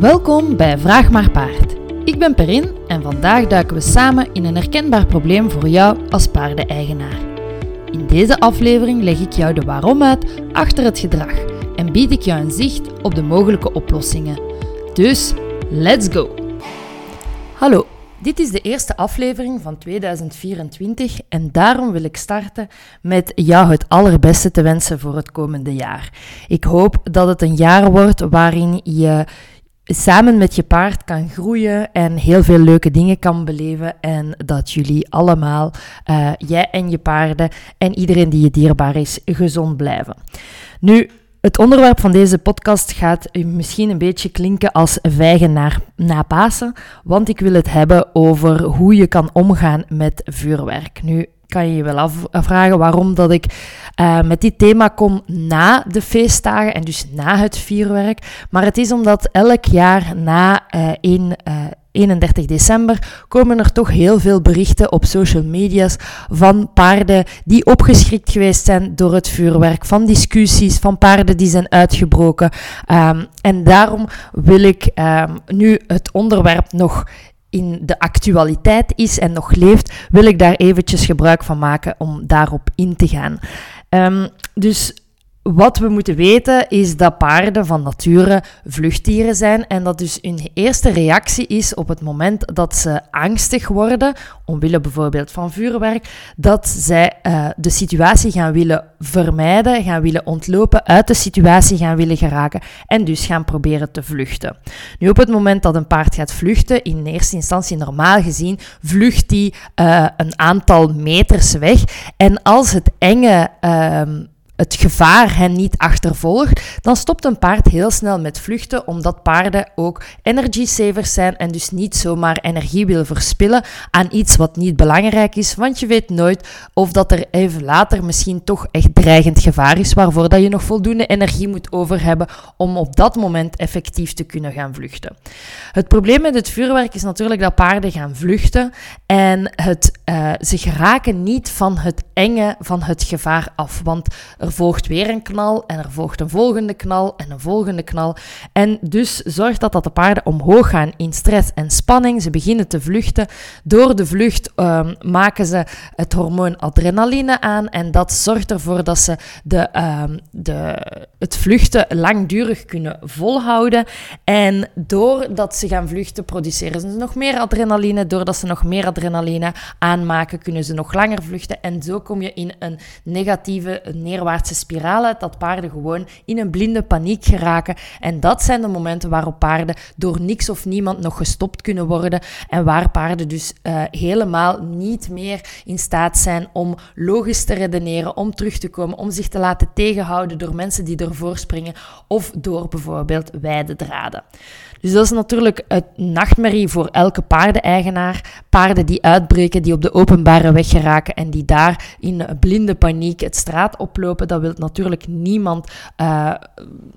Welkom bij Vraag maar Paard. Ik ben Perin en vandaag duiken we samen in een herkenbaar probleem voor jou als paardeneigenaar. In deze aflevering leg ik jou de waarom uit achter het gedrag en bied ik jou een zicht op de mogelijke oplossingen. Dus, let's go! Hallo, dit is de eerste aflevering van 2024 en daarom wil ik starten met jou het allerbeste te wensen voor het komende jaar. Ik hoop dat het een jaar wordt waarin je samen met je paard kan groeien en heel veel leuke dingen kan beleven. En dat jullie allemaal, uh, jij en je paarden en iedereen die je dierbaar is, gezond blijven. Nu, het onderwerp van deze podcast gaat misschien een beetje klinken als vijgen naar, na Pasen, want ik wil het hebben over hoe je kan omgaan met vuurwerk. Nu, kan je je wel afvragen waarom dat ik uh, met dit thema kom na de feestdagen en dus na het vuurwerk. Maar het is omdat elk jaar na uh, 1, uh, 31 december komen er toch heel veel berichten op social media's van paarden die opgeschrikt geweest zijn door het vuurwerk, van discussies, van paarden die zijn uitgebroken. Um, en daarom wil ik um, nu het onderwerp nog in de actualiteit is en nog leeft, wil ik daar eventjes gebruik van maken om daarop in te gaan. Um, dus wat we moeten weten is dat paarden van nature vluchtdieren zijn en dat dus hun eerste reactie is op het moment dat ze angstig worden, omwille bijvoorbeeld van vuurwerk, dat zij uh, de situatie gaan willen vermijden, gaan willen ontlopen, uit de situatie gaan willen geraken en dus gaan proberen te vluchten. Nu, op het moment dat een paard gaat vluchten, in eerste instantie normaal gezien, vlucht die uh, een aantal meters weg en als het enge uh, het gevaar hen niet achtervolgt, dan stopt een paard heel snel met vluchten, omdat paarden ook energy savers zijn en dus niet zomaar energie willen verspillen aan iets wat niet belangrijk is, want je weet nooit of dat er even later misschien toch echt dreigend gevaar is, waarvoor dat je nog voldoende energie moet over hebben om op dat moment effectief te kunnen gaan vluchten. Het probleem met het vuurwerk is natuurlijk dat paarden gaan vluchten en het, uh, ze geraken niet van het enge van het gevaar af, want er volgt weer een knal en er volgt een volgende knal en een volgende knal. En dus zorgt dat dat de paarden omhoog gaan in stress en spanning. Ze beginnen te vluchten. Door de vlucht um, maken ze het hormoon adrenaline aan en dat zorgt ervoor dat ze de, um, de, het vluchten langdurig kunnen volhouden. En doordat ze gaan vluchten, produceren ze nog meer adrenaline. Doordat ze nog meer adrenaline aanmaken, kunnen ze nog langer vluchten. En zo kom je in een negatieve, neerwaartse spiraal uit dat paarden gewoon in een blinde paniek geraken. En dat zijn de momenten waarop paarden door niks of niemand nog gestopt kunnen worden. En waar paarden dus uh, helemaal niet meer in staat zijn om logisch te redeneren, om terug te komen, om zich te laten tegenhouden door mensen die ervoor springen of door bijvoorbeeld wijde draden. Dus dat is natuurlijk een nachtmerrie voor elke paardeneigenaar. Paarden die uitbreken, die op de openbare weg geraken en die daar in blinde paniek het straat oplopen, dat wil natuurlijk niemand, uh,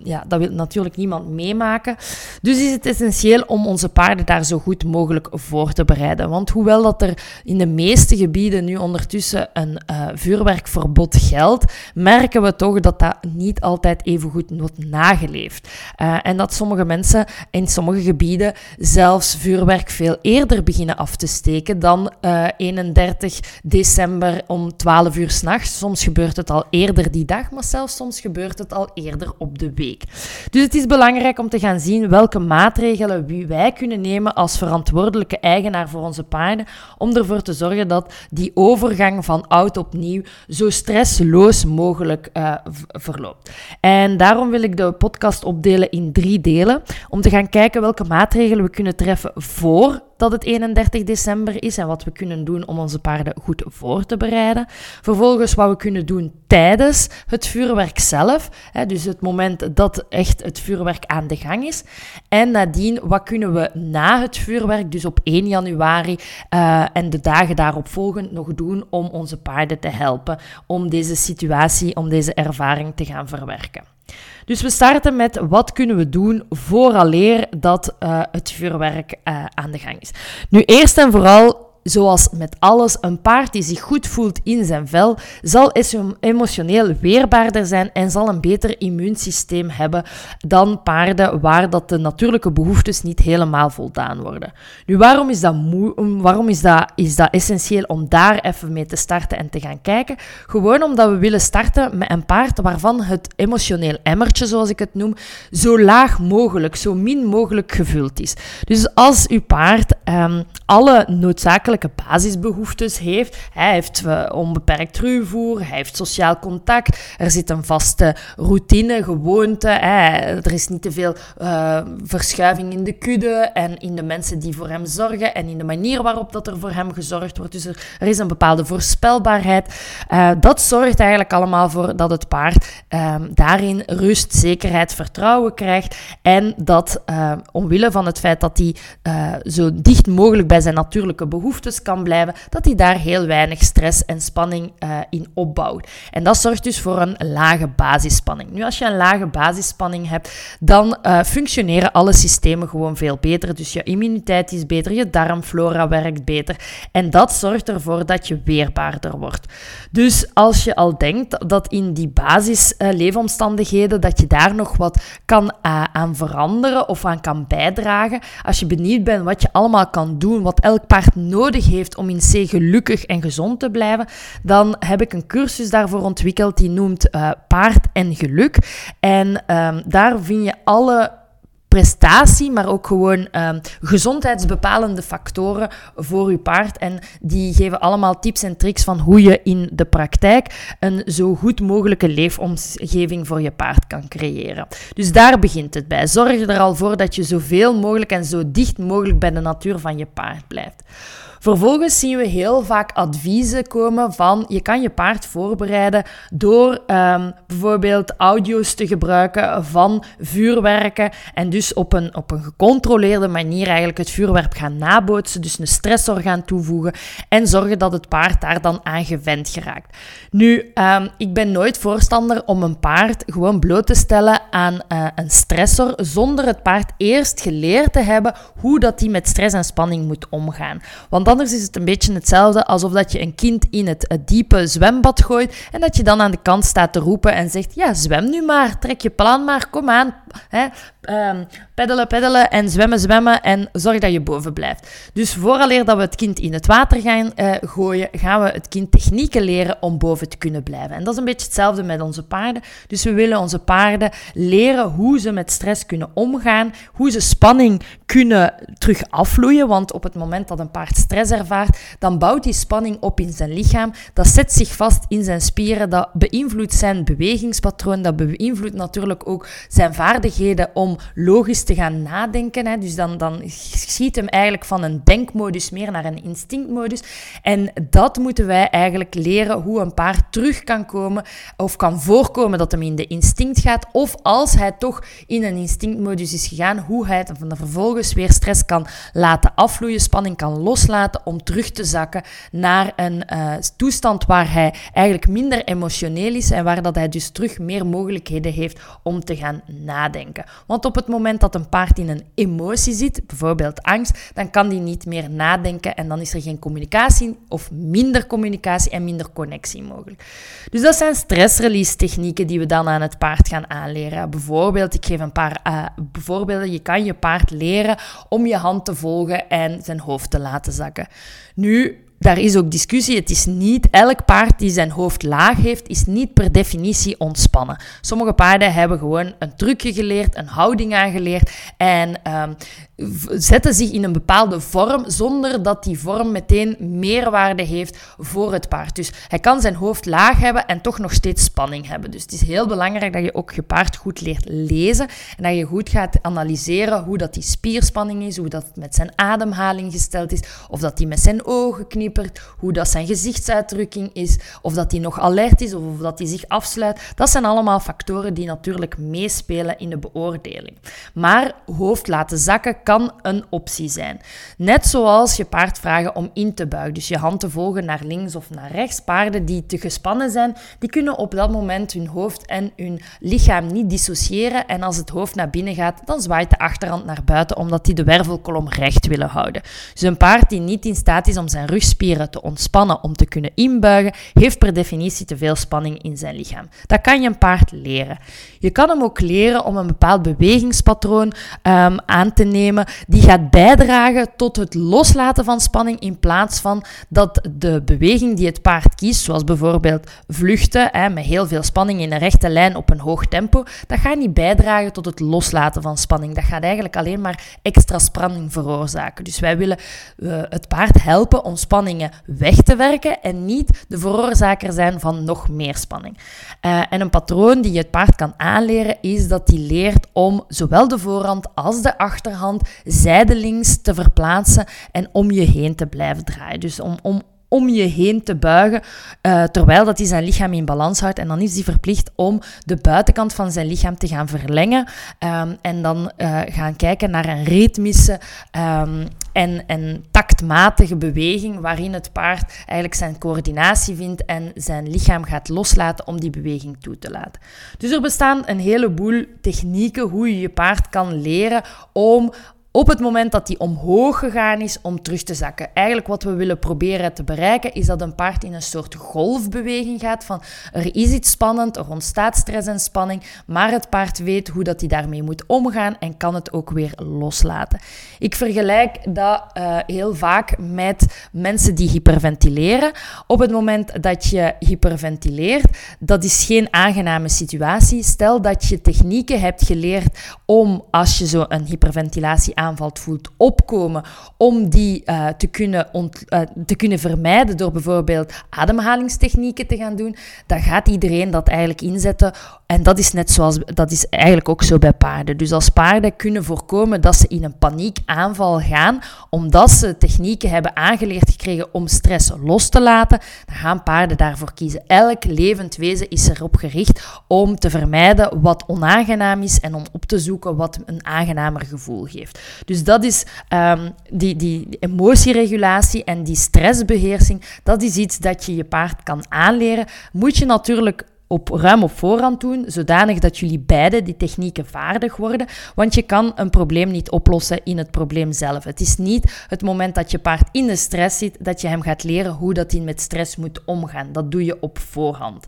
ja, dat wil natuurlijk niemand meemaken. Dus is het essentieel om onze paarden daar zo goed mogelijk voor te bereiden. Want hoewel dat er in de meeste gebieden nu ondertussen een uh, vuurwerkverbod geldt, merken we toch dat dat niet altijd even goed wordt nageleefd. Uh, en dat sommige mensen in sommige gebieden zelfs vuurwerk veel eerder beginnen af te steken dan uh, 31 december om 12 uur s'nachts. Soms gebeurt het al eerder die dag, maar zelfs soms gebeurt het al eerder op de week. Dus het is belangrijk om te gaan zien welke maatregelen wij kunnen nemen als verantwoordelijke eigenaar voor onze paarden om ervoor te zorgen dat die overgang van oud op nieuw zo stressloos mogelijk uh, verloopt. En daarom wil ik de podcast opdelen in drie delen. Om te gaan kijken welke maatregelen we kunnen treffen voor dat het 31 december is en wat we kunnen doen om onze paarden goed voor te bereiden. Vervolgens wat we kunnen doen tijdens het vuurwerk zelf, hè, dus het moment dat echt het vuurwerk aan de gang is. En nadien, wat kunnen we na het vuurwerk, dus op 1 januari uh, en de dagen daarop volgend, nog doen om onze paarden te helpen om deze situatie, om deze ervaring te gaan verwerken. Dus we starten met wat kunnen we doen vooraleer dat uh, het vuurwerk uh, aan de gang is. Nu, eerst en vooral zoals met alles, een paard die zich goed voelt in zijn vel, zal emotioneel weerbaarder zijn en zal een beter immuunsysteem hebben dan paarden waar dat de natuurlijke behoeftes niet helemaal voldaan worden. Nu, waarom is dat, waarom is dat, is dat essentieel om daar even mee te starten en te gaan kijken? Gewoon omdat we willen starten met een paard waarvan het emotioneel emmertje, zoals ik het noem, zo laag mogelijk, zo min mogelijk gevuld is. Dus als uw paard um, alle noodzakelijke basisbehoeftes heeft, hij heeft uh, onbeperkt ruwvoer, hij heeft sociaal contact, er zit een vaste routine, gewoonte, er is niet te veel uh, verschuiving in de kudde en in de mensen die voor hem zorgen en in de manier waarop dat er voor hem gezorgd wordt. Dus er, is een bepaalde voorspelbaarheid. Uh, dat zorgt eigenlijk allemaal voor dat het paard um, daarin rust, zekerheid, vertrouwen krijgt en dat omwille van het feit dat hij zo dicht mogelijk bij zijn natuurlijke behoeftes kan blijven, dat hij daar heel weinig stress en spanning uh, in opbouwt. En dat zorgt dus voor een lage basisspanning. Nu, als je een lage basisspanning hebt, dan uh, functioneren alle systemen gewoon veel beter. Dus je immuniteit is beter, je darmflora werkt beter. En dat zorgt ervoor dat je weerbaarder wordt. Dus als je al denkt dat in die basisleefomstandigheden, uh, dat je daar nog wat kan aan veranderen of aan kan bijdragen, als je benieuwd bent wat je allemaal kan doen, wat elk paard nodig heeft om in C gelukkig en gezond te blijven, dan heb ik een cursus daarvoor ontwikkeld die noemt uh, Paard en Geluk. En um, daar vind je alle prestatie, maar ook gewoon um, gezondheidsbepalende factoren voor je paard. En die geven allemaal tips en tricks van hoe je in de praktijk een zo goed mogelijke leefomgeving voor je paard kan creëren. Dus daar begint het bij. Zorg er al voor dat je zoveel mogelijk en zo dicht mogelijk bij de natuur van je paard blijft. Vervolgens zien we heel vaak adviezen komen van je kan je paard voorbereiden door um, bijvoorbeeld audio's te gebruiken van vuurwerken en dus op een, op een gecontroleerde manier eigenlijk het vuurwerk gaan nabootsen, dus een stressor gaan toevoegen en zorgen dat het paard daar dan aan gewend geraakt. Nu, um, ik ben nooit voorstander om een paard gewoon bloot te stellen aan uh, een stressor zonder het paard eerst geleerd te hebben hoe dat die met stress en spanning moet omgaan. Want anders is het een beetje hetzelfde alsof dat je een kind in het, diepe zwembad gooit en dat je dan aan de kant staat te roepen en zegt, ja, zwem nu maar, trek je plan maar, kom aan, hè, um, peddelen, peddelen en zwemmen, zwemmen en zorg dat je boven blijft. Dus vooraleer dat we het kind in het water gaan uh, gooien, gaan we het kind technieken leren om boven te kunnen blijven. En dat is een beetje hetzelfde met onze paarden. Dus we willen onze paarden leren hoe ze met stress kunnen omgaan, hoe ze spanning kunnen terug afvloeien, want op het moment dat een paard stress ervaart, dan bouwt die spanning op in zijn lichaam, dat zet zich vast in zijn spieren, dat beïnvloedt zijn bewegingspatroon, dat beïnvloedt natuurlijk ook zijn vaardigheden om logisch te gaan nadenken. Hè. Dus dan, dan schiet hem eigenlijk van een denkmodus meer naar een instinctmodus. En dat moeten wij eigenlijk leren hoe een paard terug kan komen of kan voorkomen dat hem in de instinct gaat. Of als hij toch in een instinctmodus is gegaan, hoe hij van vervolgens weer stress kan laten afvloeien, spanning kan loslaten om terug te zakken naar een uh, toestand waar hij eigenlijk minder emotioneel is en waar dat hij dus terug meer mogelijkheden heeft om te gaan nadenken. Want op het moment dat een paard in een emotie zit, bijvoorbeeld angst, dan kan die niet meer nadenken en dan is er geen communicatie of minder communicatie en minder connectie mogelijk. Dus dat zijn stressrelease technieken die we dan aan het paard gaan aanleren. Bijvoorbeeld, ik geef een paar uh. Je kan je paard leren om je hand te volgen en zijn hoofd te laten zakken. Nu, daar is ook discussie. Het is niet elk paard die zijn hoofd laag heeft, is niet per definitie ontspannen. Sommige paarden hebben gewoon een trucje geleerd, een houding aangeleerd en um, zetten zich in een bepaalde vorm zonder dat die vorm meteen meerwaarde heeft voor het paard. Dus hij kan zijn hoofd laag hebben en toch nog steeds spanning hebben. Dus het is heel belangrijk dat je ook je paard goed leert lezen en dat je goed gaat analyseren hoe dat die spierspanning is, hoe dat met zijn ademhaling gesteld is, of dat hij met zijn ogen knipt hoe dat zijn gezichtsuitdrukking is, of dat hij nog alert is of, of dat hij zich afsluit. Dat zijn allemaal factoren die natuurlijk meespelen in de beoordeling. Maar hoofd laten zakken kan een optie zijn. Net zoals je paard vragen om in te buigen, dus je hand te volgen naar links of naar rechts. Paarden die te gespannen zijn, die kunnen op dat moment hun hoofd en hun lichaam niet dissociëren. En als het hoofd naar binnen gaat, dan zwaait de achterhand naar buiten, omdat die de wervelkolom recht willen houden. Dus een paard die niet in staat is om zijn te ontspannen, om te kunnen inbuigen, heeft per definitie te veel spanning in zijn lichaam. Dat kan je een paard leren. Je kan hem ook leren om een bepaald bewegingspatroon um, aan te nemen, die gaat bijdragen tot het loslaten van spanning, in plaats van dat de beweging die het paard kiest, zoals bijvoorbeeld vluchten, hè, met heel veel spanning in een rechte lijn op een hoog tempo, dat gaat niet bijdragen tot het loslaten van spanning. Dat gaat eigenlijk alleen maar extra spanning veroorzaken. Dus wij willen uh, het paard helpen om weg te werken en niet de veroorzaker zijn van nog meer spanning. Uh, en een patroon die je het paard kan aanleren is dat hij leert om zowel de voorhand als de achterhand zijdelings te verplaatsen en om je heen te blijven draaien. Dus om, om om je heen te buigen, uh, terwijl dat hij zijn lichaam in balans houdt. En dan is hij verplicht om de buitenkant van zijn lichaam te gaan verlengen um, en dan uh, gaan kijken naar een ritmische um, en, en taktmatige beweging waarin het paard eigenlijk zijn coördinatie vindt en zijn lichaam gaat loslaten om die beweging toe te laten. Dus er bestaan een heleboel technieken hoe je je paard kan leren om op het moment dat die omhoog gegaan is om terug te zakken. Eigenlijk wat we willen proberen te bereiken is dat een paard in een soort golfbeweging gaat van er is iets spannend, er ontstaat stress en spanning, maar het paard weet hoe dat hij daarmee moet omgaan en kan het ook weer loslaten. Ik vergelijk dat uh, heel vaak met mensen die hyperventileren. Op het moment dat je hyperventileert, dat is geen aangename situatie. Stel dat je technieken hebt geleerd om als je zo een hyperventilatie aanvalt voelt opkomen, om die uh, te, kunnen uh, te kunnen vermijden door bijvoorbeeld ademhalingstechnieken te gaan doen, dan gaat iedereen dat eigenlijk inzetten. En dat is net zoals, dat is eigenlijk ook zo bij paarden. Dus als paarden kunnen voorkomen dat ze in een paniekaanval gaan, omdat ze technieken hebben aangeleerd gekregen om stress los te laten, dan gaan paarden daarvoor kiezen. Elk levend wezen is erop gericht om te vermijden wat onaangenaam is en om op te zoeken wat een aangenamer gevoel geeft. Dus dat is um, die, die emotieregulatie en die stressbeheersing. Dat is iets dat je je paard kan aanleren. Moet je natuurlijk op, ruim op voorhand doen, zodanig dat jullie beide die technieken vaardig worden. Want je kan een probleem niet oplossen in het probleem zelf. Het is niet het moment dat je paard in de stress zit, dat je hem gaat leren hoe dat hij met stress moet omgaan. Dat doe je op voorhand.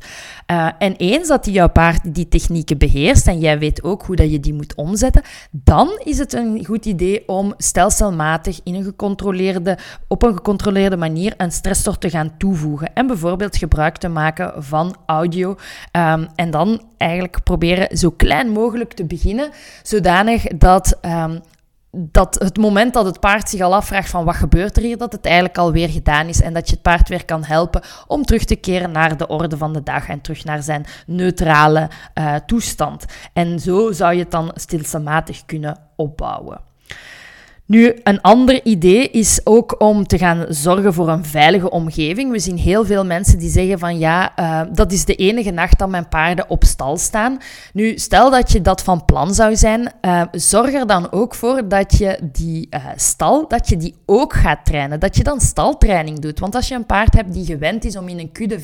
Uh, en eens dat jouw paard die technieken beheerst en jij weet ook hoe dat je die moet omzetten, dan is het een goed idee om stelselmatig in een gecontroleerde, op een gecontroleerde manier een stressor te gaan toevoegen. En bijvoorbeeld gebruik te maken van audio Um, en dan eigenlijk proberen zo klein mogelijk te beginnen, zodanig dat um, dat het moment dat het paard zich al afvraagt van wat gebeurt er hier, dat het eigenlijk alweer gedaan is en dat je het paard weer kan helpen om terug te keren naar de orde van de dag en terug naar zijn neutrale uh, toestand. En zo zou je het dan stilstamatig kunnen opbouwen. Nu, een ander idee is ook om te gaan zorgen voor een veilige omgeving. We zien heel veel mensen die zeggen van ja, uh, dat is de enige nacht dat mijn paarden op stal staan. Nu, stel dat je dat van plan zou zijn, uh, zorg er dan ook voor dat je die uh, stal, dat je die ook gaat trainen. Dat je dan staltraining doet. Want als je een paard hebt die gewend is om in een kudde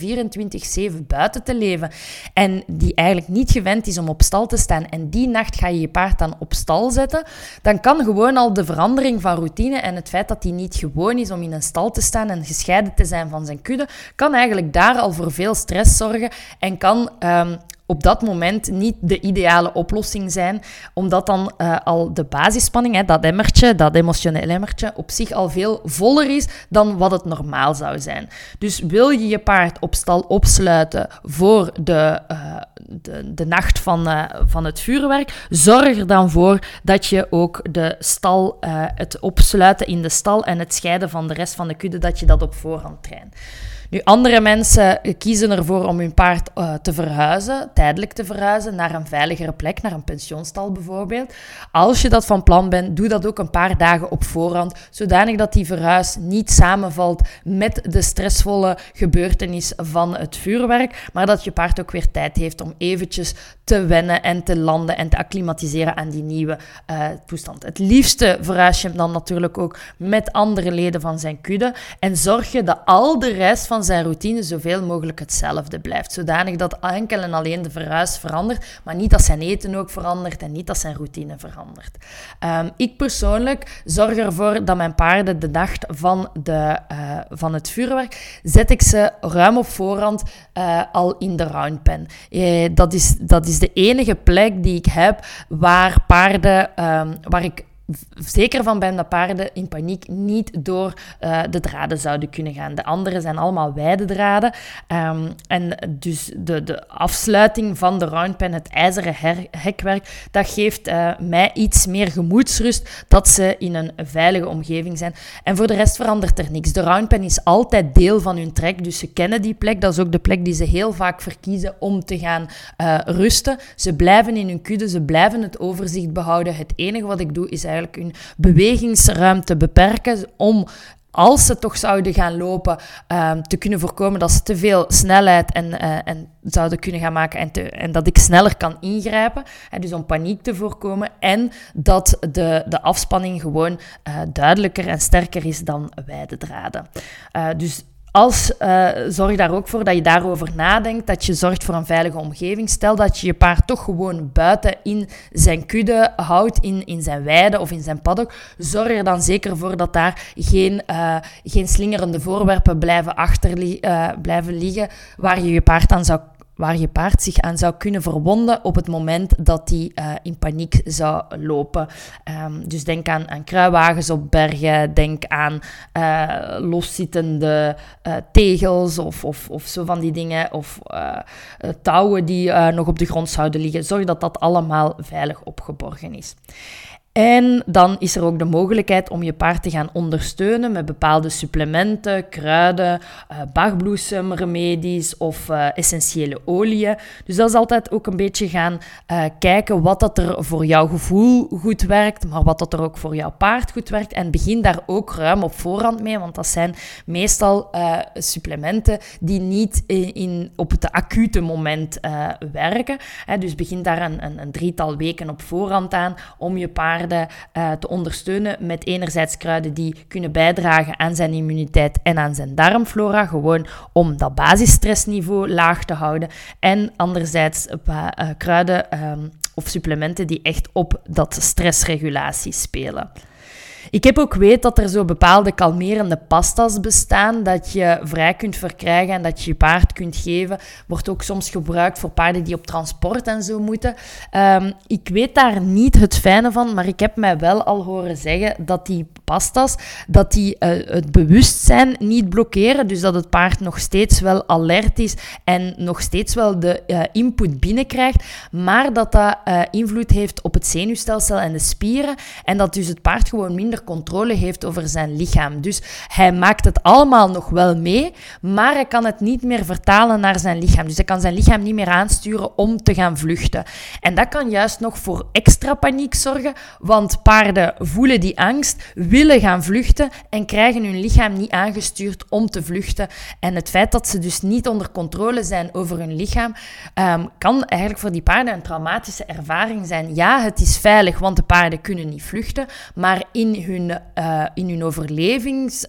24-7 buiten te leven en die eigenlijk niet gewend is om op stal te staan en die nacht ga je je paard dan op stal zetten, dan kan gewoon al de verandering verandering van routine en het feit dat hij niet gewoon is om in een stal te staan en gescheiden te zijn van zijn kudde, kan eigenlijk daar al voor veel stress zorgen en kan um, op dat moment niet de ideale oplossing zijn, omdat dan uh, al de basisspanning, hè, dat emmertje, dat emotionele emmertje, op zich al veel voller is dan wat het normaal zou zijn. Dus wil je je paard op stal opsluiten voor de, uh, de, de, nacht van, uh, van het vuurwerk, zorg er dan voor dat je ook de stal, het opsluiten in de stal en het scheiden van de rest van de kudde, dat je dat op voorhand traint. Nu, andere mensen kiezen ervoor om hun paard uh, te verhuizen, tijdelijk te verhuizen, naar een veiligere plek, naar een pensioenstal bijvoorbeeld. Als je dat van plan bent, doe dat ook een paar dagen op voorhand, zodanig dat die verhuis niet samenvalt met de stressvolle gebeurtenis van het vuurwerk, maar dat je paard ook weer tijd heeft om eventjes te wennen en te landen en te acclimatiseren aan die nieuwe uh, toestand. Het liefste verhuis je hem dan natuurlijk ook met andere leden van zijn kudde en zorg je dat al de rest van zijn routine zoveel mogelijk hetzelfde blijft, zodanig dat enkel en alleen de verhuis verandert, maar niet dat zijn eten ook verandert en niet dat zijn routine verandert. Um, ik persoonlijk zorg ervoor dat mijn paarden de dag van, de, uh, van het vuurwerk, zet ik ze ruim op voorhand uh, al in de roundpen. Uh, dat, is, dat is de enige plek die ik heb waar paarden, um, waar ik zeker van ben dat paarden in paniek niet door uh, de draden zouden kunnen gaan. De andere zijn allemaal wijde draden. Um, en dus de, de afsluiting van de roundpen, het ijzeren hekwerk, dat geeft uh, mij iets meer gemoedsrust dat ze in een veilige omgeving zijn. En voor de rest verandert er niks. De roundpen is altijd deel van hun trek, dus ze kennen die plek. Dat is ook de plek die ze heel vaak verkiezen om te gaan uh, rusten. Ze blijven in hun kudde, ze blijven het overzicht behouden. Het enige wat ik doe is eigenlijk hun bewegingsruimte beperken om als ze toch zouden gaan lopen, um, te kunnen voorkomen dat ze te veel snelheid en, uh, en zouden kunnen gaan maken en, te, en dat ik sneller kan ingrijpen. Hè, dus om paniek te voorkomen en dat de, de afspanning gewoon uh, duidelijker en sterker is dan wijde draden. Uh, dus als, uh, zorg daar ook voor dat je daarover nadenkt, dat je zorgt voor een veilige omgeving. Stel dat je je paard toch gewoon buiten in zijn kudde houdt, in, in zijn weide of in zijn paddock. Zorg er dan zeker voor dat daar geen, uh, geen slingerende voorwerpen blijven, achter, uh, blijven liggen waar je je paard aan zou waar je paard zich aan zou kunnen verwonden op het moment dat hij uh, in paniek zou lopen. Um, dus denk aan, aan kruiwagens op bergen, denk aan uh, loszittende uh, tegels of, of, of zo van die dingen, of touwen die nog op de grond zouden liggen. Zorg dat dat allemaal veilig opgeborgen is. En dan is er ook de mogelijkheid om je paard te gaan ondersteunen met bepaalde supplementen, kruiden, uh, bagbloesemremedies of uh, essentiële oliën. Dus dat is altijd ook een beetje gaan uh, kijken wat dat er voor jouw gevoel goed werkt, maar wat dat er ook voor jouw paard goed werkt. En begin daar ook ruim op voorhand mee, want dat zijn meestal supplementen die niet in, op het acute moment werken. Dus begin daar een, een, een drietal weken op voorhand aan om je paard uh, te ondersteunen met enerzijds kruiden die kunnen bijdragen aan zijn immuniteit en aan zijn darmflora, gewoon om dat basisstressniveau laag te houden. En anderzijds uh, kruiden um, of supplementen die echt op dat stressregulatie spelen. Ik heb ook weet dat er zo bepaalde kalmerende pasta's bestaan dat je vrij kunt verkrijgen en dat je je paard kunt geven. Wordt ook soms gebruikt voor paarden die op transport en zo moeten. Um, ik weet daar niet het fijne van, maar ik heb mij wel al horen zeggen dat die pastas, dat die uh, het bewustzijn niet blokkeren. Dus dat het paard nog steeds wel alert is en nog steeds wel de uh, input binnenkrijgt. Maar dat dat uh, invloed heeft op het zenuwstelsel en de spieren. En dat dus het paard gewoon minder controle heeft over zijn lichaam. Dus hij maakt het allemaal nog wel mee, maar hij kan het niet meer vertalen naar zijn lichaam. Dus hij kan zijn lichaam niet meer aansturen om te gaan vluchten. En dat kan juist nog voor extra paniek zorgen, want paarden voelen die angst, willen gaan vluchten en krijgen hun lichaam niet aangestuurd om te vluchten. En het feit dat ze dus niet onder controle zijn over hun lichaam, um, kan eigenlijk voor die paarden een traumatische ervaring zijn. Ja, het is veilig, want de paarden kunnen niet vluchten, maar in hun, uh, in hun overlevings...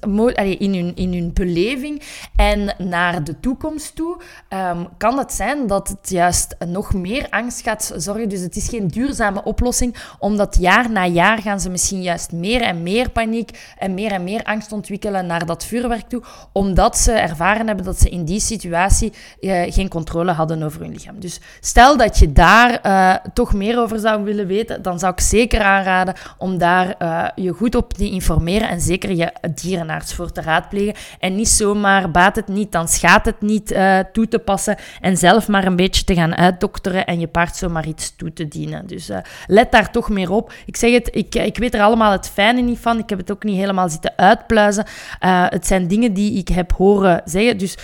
in hun, in hun beleving en naar de toekomst toe, um, kan het zijn dat het juist nog meer angst gaat zorgen. Dus het is geen duurzame oplossing, omdat jaar na jaar gaan ze misschien juist meer en meer paniek en meer en meer angst ontwikkelen naar dat vuurwerk toe, omdat ze ervaren hebben dat ze in die situatie uh, geen controle hadden over hun lichaam. Dus stel dat je daar uh, toch meer over zou willen weten, dan zou ik zeker aanraden om daar je goed goed op te informeren en zeker je dierenarts voor te raadplegen. En niet zomaar baat het niet, dan schaadt het niet uh, toe te passen en zelf maar een beetje te gaan uitdokteren en je paard zomaar iets toe te dienen. Dus uh, let daar toch meer op. Ik zeg het, ik, ik weet er allemaal het fijne niet van. Ik heb het ook niet helemaal zitten uitpluizen. Uh, het zijn dingen die ik heb horen zeggen. Dus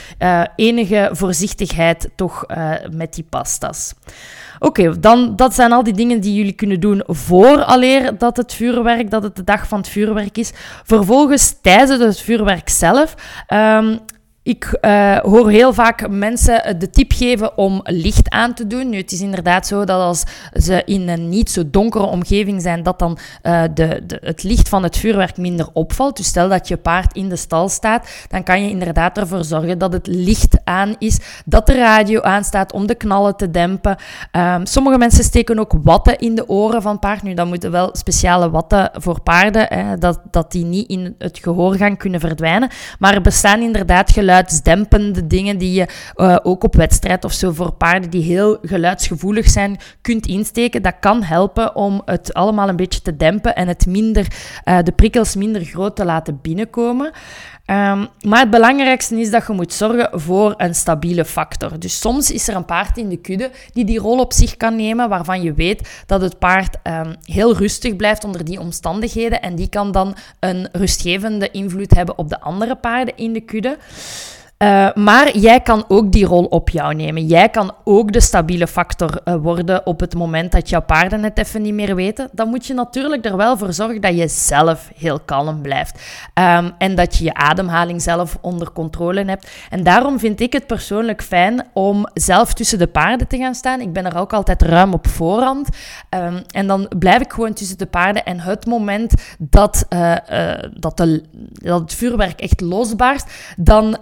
enige voorzichtigheid toch met die pastas. Oké, dan dat zijn al die dingen die jullie kunnen doen voor aleer dat het vuurwerk, dat het de dag van het vuurwerk is. Vervolgens tijdens het vuurwerk zelf. Um, ik uh, hoor heel vaak mensen de tip geven om licht aan te doen. Nu, het is inderdaad zo dat als ze in een niet zo donkere omgeving zijn, dat dan uh, de, de, het licht van het vuurwerk minder opvalt. Dus stel dat je paard in de stal staat, dan kan je inderdaad ervoor zorgen dat het licht aan is, dat de radio aanstaat om de knallen te dempen. Um, sommige mensen steken ook watten in de oren van paard. Nu, dan moeten wel speciale watten voor paarden, hè, dat, dat die niet in het gehoor gaan kunnen verdwijnen. Maar er bestaan inderdaad geluiden geluidsdempende dingen die je uh, ook op wedstrijd of zo voor paarden die heel geluidsgevoelig zijn kunt insteken. Dat kan helpen om het allemaal een beetje te dempen en het minder, uh, de prikkels minder groot te laten binnenkomen. Um, maar het belangrijkste is dat je moet zorgen voor een stabiele factor. Dus soms is er een paard in de kudde die die rol op zich kan nemen, waarvan je weet dat het paard um, heel rustig blijft onder die omstandigheden. En die kan dan een rustgevende invloed hebben op de andere paarden in de kudde. Uh, maar jij kan ook die rol op jou nemen. Jij kan ook de stabiele factor uh, worden op het moment dat jouw paarden het even niet meer weten. Dan moet je natuurlijk er wel voor zorgen dat je zelf heel kalm blijft. Um, en dat je je ademhaling zelf onder controle hebt. En daarom vind ik het persoonlijk fijn om zelf tussen de paarden te gaan staan. Ik ben er ook altijd ruim op voorhand. Um, en dan blijf ik gewoon tussen de paarden. En het moment dat, uh, dat, de, dat het vuurwerk echt losbaarst, dan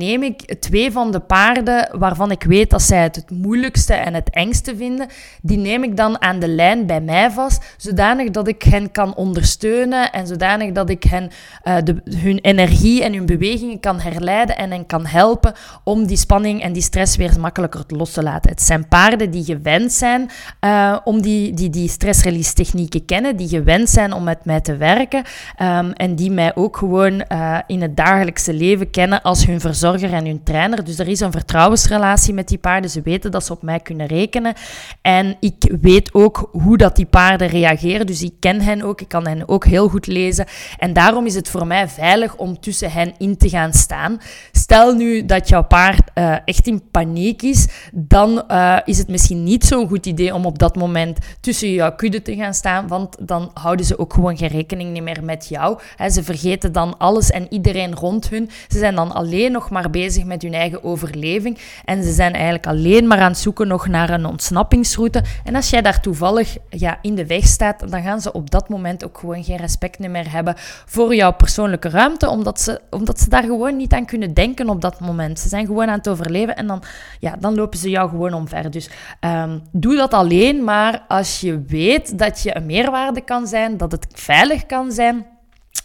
neem ik twee van de paarden waarvan ik weet dat zij het moeilijkste en het engste vinden, die neem ik dan aan de lijn bij mij vast, zodanig dat ik hen kan ondersteunen en zodanig dat ik hen uh, de, hun energie en hun bewegingen kan herleiden en hen kan helpen om die spanning en die stress weer makkelijker los te laten. Het zijn paarden die gewend zijn uh, om die, die, die stressrelease technieken kennen, die gewend zijn om met mij te werken um, en die mij ook gewoon uh, in het dagelijkse leven kennen als hun en hun trainer. Dus er is een vertrouwensrelatie met die paarden. Ze weten dat ze op mij kunnen rekenen. En ik weet ook hoe dat die paarden reageren. Dus ik ken hen ook. Ik kan hen ook heel goed lezen. En daarom is het voor mij veilig om tussen hen in te gaan staan. Stel nu dat jouw paard uh, echt in paniek is, dan uh, is het misschien niet zo'n goed idee om op dat moment tussen jouw kudde te gaan staan, want dan houden ze ook gewoon geen rekening meer met jou. Ze vergeten dan alles en iedereen rond hun. Ze zijn dan alleen nog maar bezig met hun eigen overleving en ze zijn eigenlijk alleen maar aan het zoeken nog naar een ontsnappingsroute. En als jij daar toevallig ja, in de weg staat, dan gaan ze op dat moment ook gewoon geen respect meer hebben voor jouw persoonlijke ruimte, omdat ze, omdat ze daar gewoon niet aan kunnen denken op dat moment. Ze zijn gewoon aan het overleven en dan, ja, dan lopen ze jou gewoon omver. Dus um, doe dat alleen maar als je weet dat je een meerwaarde kan zijn, dat het veilig kan zijn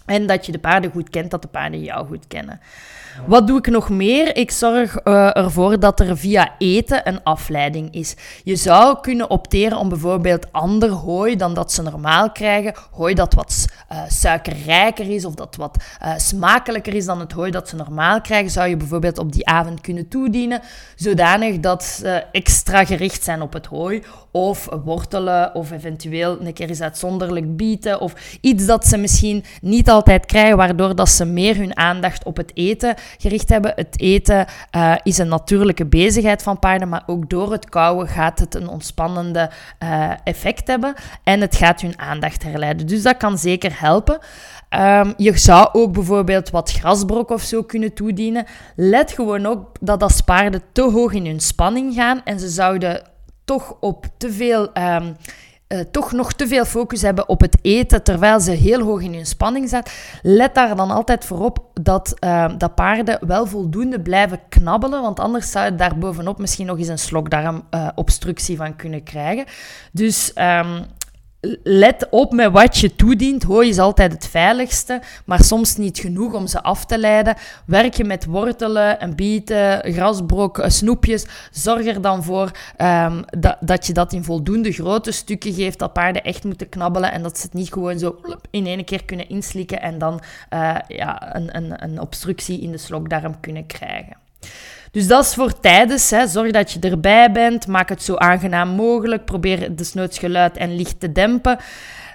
en dat je de paarden goed kent, dat de paarden jou goed kennen. Wat doe ik nog meer? Ik zorg uh, ervoor dat er via eten een afleiding is. Je zou kunnen opteren om bijvoorbeeld ander hooi dan dat ze normaal krijgen. Hooi dat wat uh, suikerrijker is of dat wat uh, smakelijker is dan het hooi dat ze normaal krijgen, zou je bijvoorbeeld op die avond kunnen toedienen. Zodanig dat ze extra gericht zijn op het hooi. Of wortelen, of eventueel een keer eens uitzonderlijk bieten. Of iets dat ze misschien niet altijd krijgen, waardoor dat ze meer hun aandacht op het eten gericht hebben. Het eten uh, is een natuurlijke bezigheid van paarden, maar ook door het kauwen gaat het een ontspannende uh, effect hebben en het gaat hun aandacht herleiden. Dus dat kan zeker helpen. Um, je zou ook bijvoorbeeld wat grasbrok of zo kunnen toedienen. Let gewoon op dat als paarden te hoog in hun spanning gaan en ze zouden toch op te veel um, uh, toch nog te veel focus hebben op het eten terwijl ze heel hoog in hun spanning zit, let daar dan altijd voor op dat, uh, dat paarden wel voldoende blijven knabbelen, want anders zou je daar bovenop misschien nog eens een slokdarmobstructie uh, van kunnen krijgen. Dus um, let op met wat je toedient. Hooi is altijd het veiligste, maar soms niet genoeg om ze af te leiden. Werk je met wortelen, en bieten, grasbrok, eh, snoepjes. Zorg er dan voor um, dat, dat je dat in voldoende grote stukken geeft, dat paarden echt moeten knabbelen en dat ze het niet gewoon zo in één keer kunnen inslikken en dan uh, ja, een, een, een obstructie in de slokdarm kunnen krijgen. Dus dat is voor tijdens. Hè. Zorg dat je erbij bent. Maak het zo aangenaam mogelijk. Probeer desnoods geluid en licht te dempen.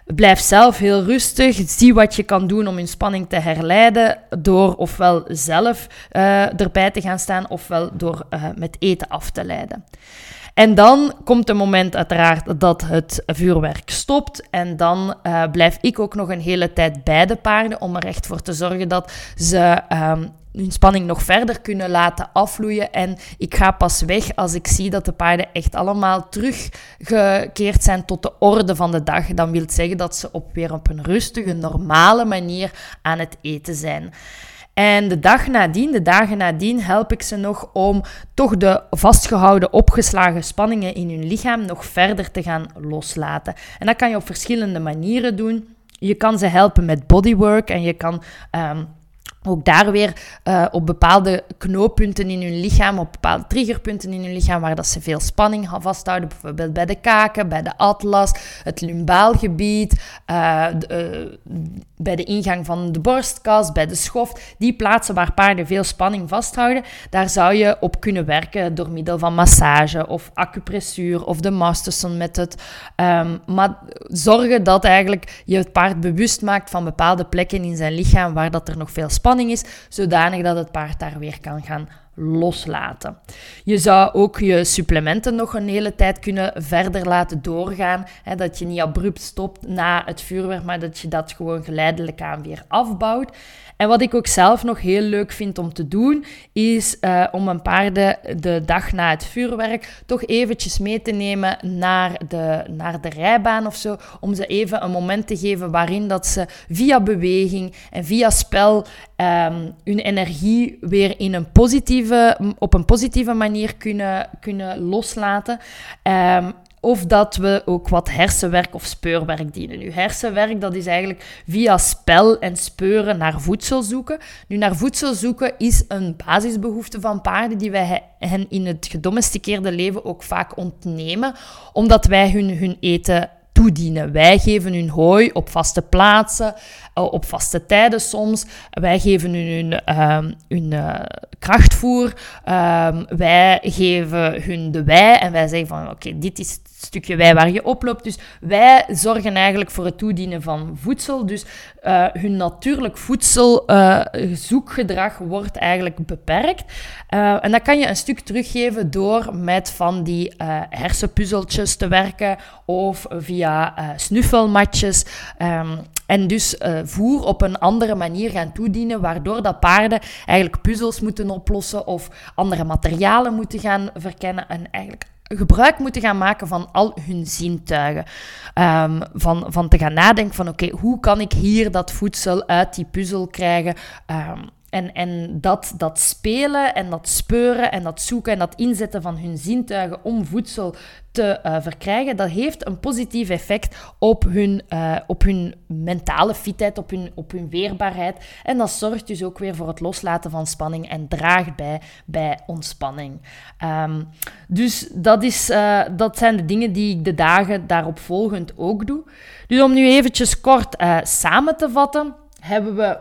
Blijf zelf heel rustig. Zie wat je kan doen om je spanning te herleiden. Door ofwel zelf uh, erbij te gaan staan, ofwel door uh, met eten af te leiden. En dan komt het moment uiteraard dat het vuurwerk stopt. En dan uh, blijf ik ook nog een hele tijd bij de paarden om er echt voor te zorgen dat ze um, hun spanning nog verder kunnen laten afvloeien. En ik ga pas weg als ik zie dat de paarden echt allemaal teruggekeerd zijn tot de orde van de dag. Dan wil het zeggen dat ze op, weer op een rustige, normale manier aan het eten zijn. En de dag nadien, de dagen nadien, help ik ze nog om toch de vastgehouden, opgeslagen spanningen in hun lichaam nog verder te gaan loslaten. En dat kan je op verschillende manieren doen. Je kan ze helpen met bodywork en je kan. Um, ook daar weer uh, op bepaalde knooppunten in hun lichaam, op bepaalde triggerpunten in hun lichaam, waar dat ze veel spanning vasthouden. Bijvoorbeeld bij de kaken, bij de atlas, het lumbaalgebied, uh, de, uh, bij de ingang van de borstkas, bij de schoft. Die plaatsen waar paarden veel spanning vasthouden, daar zou je op kunnen werken door middel van massage of acupressuur of de Masterson method. Um, maar zorgen dat eigenlijk je het paard bewust maakt van bepaalde plekken in zijn lichaam waar dat er nog veel spanning is, zodanig dat het paard daar weer kan gaan loslaten. Je zou ook je supplementen nog een hele tijd kunnen verder laten doorgaan. Hè, dat je niet abrupt stopt na het vuurwerk, maar dat je dat gewoon geleidelijk aan weer afbouwt. En wat ik ook zelf nog heel leuk vind om te doen, is uh, om een paarden de dag na het vuurwerk toch eventjes mee te nemen naar de, naar de rijbaan of zo. Om ze even een moment te geven waarin dat ze via beweging en via spel um, hun energie weer in een positieve, op een positieve manier kunnen, kunnen loslaten. Um, of dat we ook wat hersenwerk of speurwerk dienen. Nu, hersenwerk, dat is eigenlijk via spel en speuren naar voedsel zoeken. Nu, naar voedsel zoeken is een basisbehoefte van paarden die wij hen in het gedomesticeerde leven ook vaak ontnemen, omdat wij hun, hun eten toedienen. Wij geven hun hooi op vaste plaatsen, eh, op vaste tijden soms. Wij geven hun hun, hun uh, krachtvoer. Um, wij geven hun de wei en wij zeggen van oké, dit is het stukje wei waar je oploopt. Dus wij zorgen eigenlijk voor het toedienen van voedsel. Dus uh, hun natuurlijk voedselzoekgedrag wordt eigenlijk beperkt. En dat kan je een stuk teruggeven door met van die hersenpuzzeltjes te werken of via snuffelmatjes. Um, en dus uh, voer op een andere manier gaan toedienen, waardoor dat paarden eigenlijk puzzels moeten oplossen of andere materialen moeten gaan verkennen en eigenlijk gebruik moeten gaan maken van al hun zintuigen. Um, van, van te gaan nadenken van oké, hoe kan ik hier dat voedsel uit die puzzel krijgen? Um, en, en dat, dat spelen en dat speuren en dat zoeken en dat inzetten van hun zintuigen om voedsel te uh, verkrijgen, dat heeft een positief effect op hun, uh, op hun mentale fitheid, op hun, op hun weerbaarheid. En dat zorgt dus ook weer voor het loslaten van spanning en draagt bij bij ontspanning. Um, dus dat, is, uh, dat zijn de dingen die ik de dagen daarop volgend ook doe. Dus om nu eventjes kort samen te vatten, hebben we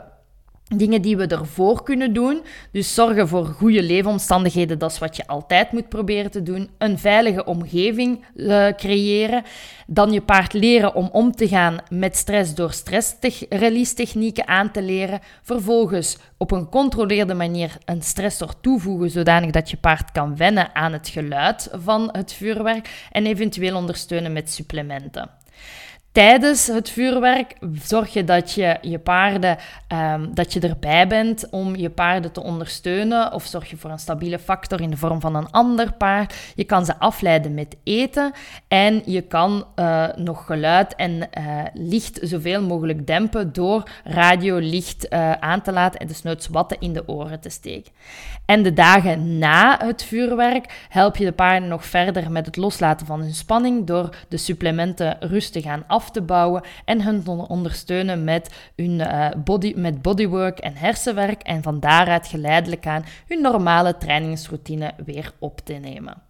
Dingen die we ervoor kunnen doen. Dus zorgen voor goede leefomstandigheden, dat is wat je altijd moet proberen te doen. Een veilige omgeving uh, creëren. Dan je paard leren om om te gaan met stress door stress-release technieken aan te leren. Vervolgens op een controleerde manier een stressor toevoegen, zodanig dat je paard kan wennen aan het geluid van het vuurwerk. En eventueel ondersteunen met supplementen tijdens het vuurwerk zorg je dat je je paarden, um, dat je erbij bent om je paarden te ondersteunen. Of zorg je voor een stabiele factor in de vorm van een ander paard. Je kan ze afleiden met eten. En je kan uh, nog geluid en uh, licht zoveel mogelijk dempen door radiolicht uh, aan te laten en dus watten in de oren te steken. En de dagen na het vuurwerk help je de paarden nog verder met het loslaten van hun spanning door de supplementen rustig aan af af te bouwen en te ondersteunen met hun body, met bodywork en hersenwerk en van daaruit geleidelijk aan hun normale trainingsroutine weer op te nemen.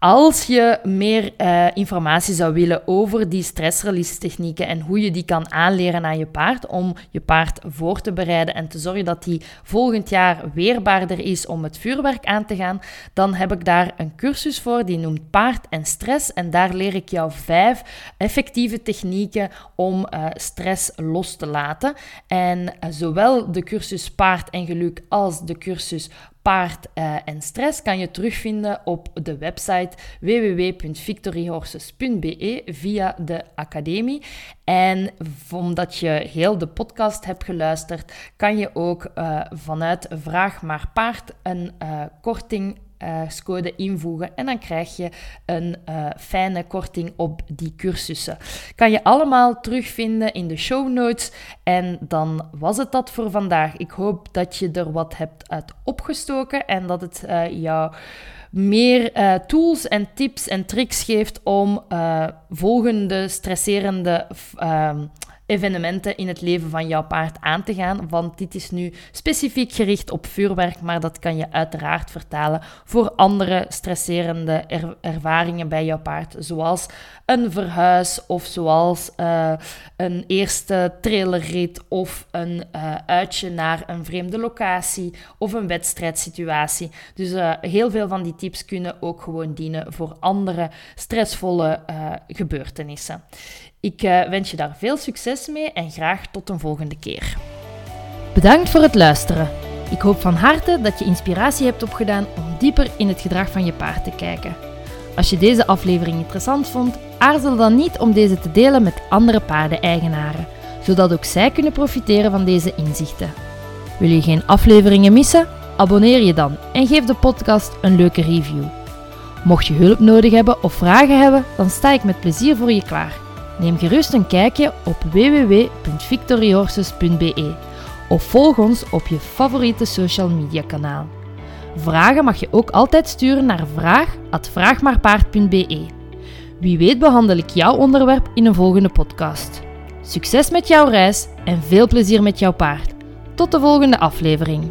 Als je meer uh, informatie zou willen over die stressrelease technieken en hoe je die kan aanleren aan je paard om je paard voor te bereiden en te zorgen dat die volgend jaar weerbaarder is om het vuurwerk aan te gaan, dan heb ik daar een cursus voor die noemt Paard en Stress. En daar leer ik jou vijf effectieve technieken om uh, stress los te laten. En uh, zowel de cursus Paard en Geluk als de cursus paard uh, en stress kan je terugvinden op de website www.victoryhorses.be via de academie. En omdat je heel de podcast hebt geluisterd, kan je ook uh, vanuit Vraag maar Paard een uh, korting uh, invoegen en dan krijg je een uh, fijne korting op die cursussen. Kan je allemaal terugvinden in de show notes en dan was het dat voor vandaag. Ik hoop dat je er wat hebt uit opgestoken en dat het uh, jou meer tools en tips en tricks geeft om volgende stresserende ehm, evenementen in het leven van jouw paard aan te gaan. Want dit is nu specifiek gericht op vuurwerk, maar dat kan je uiteraard vertalen voor andere stresserende ervaringen bij jouw paard, zoals een verhuis of zoals uh, een eerste trailerrit of een uh, uitje naar een vreemde locatie of een wedstrijdsituatie. Dus uh, heel veel van die tips kunnen ook gewoon dienen voor andere stressvolle gebeurtenissen. Ik uh, wens je daar veel succes mee en graag tot een volgende keer. Bedankt voor het luisteren. Ik hoop van harte dat je inspiratie hebt opgedaan om dieper in het gedrag van je paard te kijken. Als je deze aflevering interessant vond, aarzel dan niet om deze te delen met andere paardeneigenaren, zodat ook zij kunnen profiteren van deze inzichten. Wil je geen afleveringen missen? Abonneer je dan en geef de podcast een leuke review. Mocht je hulp nodig hebben of vragen hebben, dan sta ik met plezier voor je klaar. Neem gerust een kijkje op www.victoryhorses.be of volg ons op je favoriete social media kanaal. Vragen mag je ook altijd sturen naar vraag@vraagmaarpaard.be. Wie weet behandel ik jouw onderwerp in een volgende podcast. Succes met jouw reis en veel plezier met jouw paard. Tot de volgende aflevering.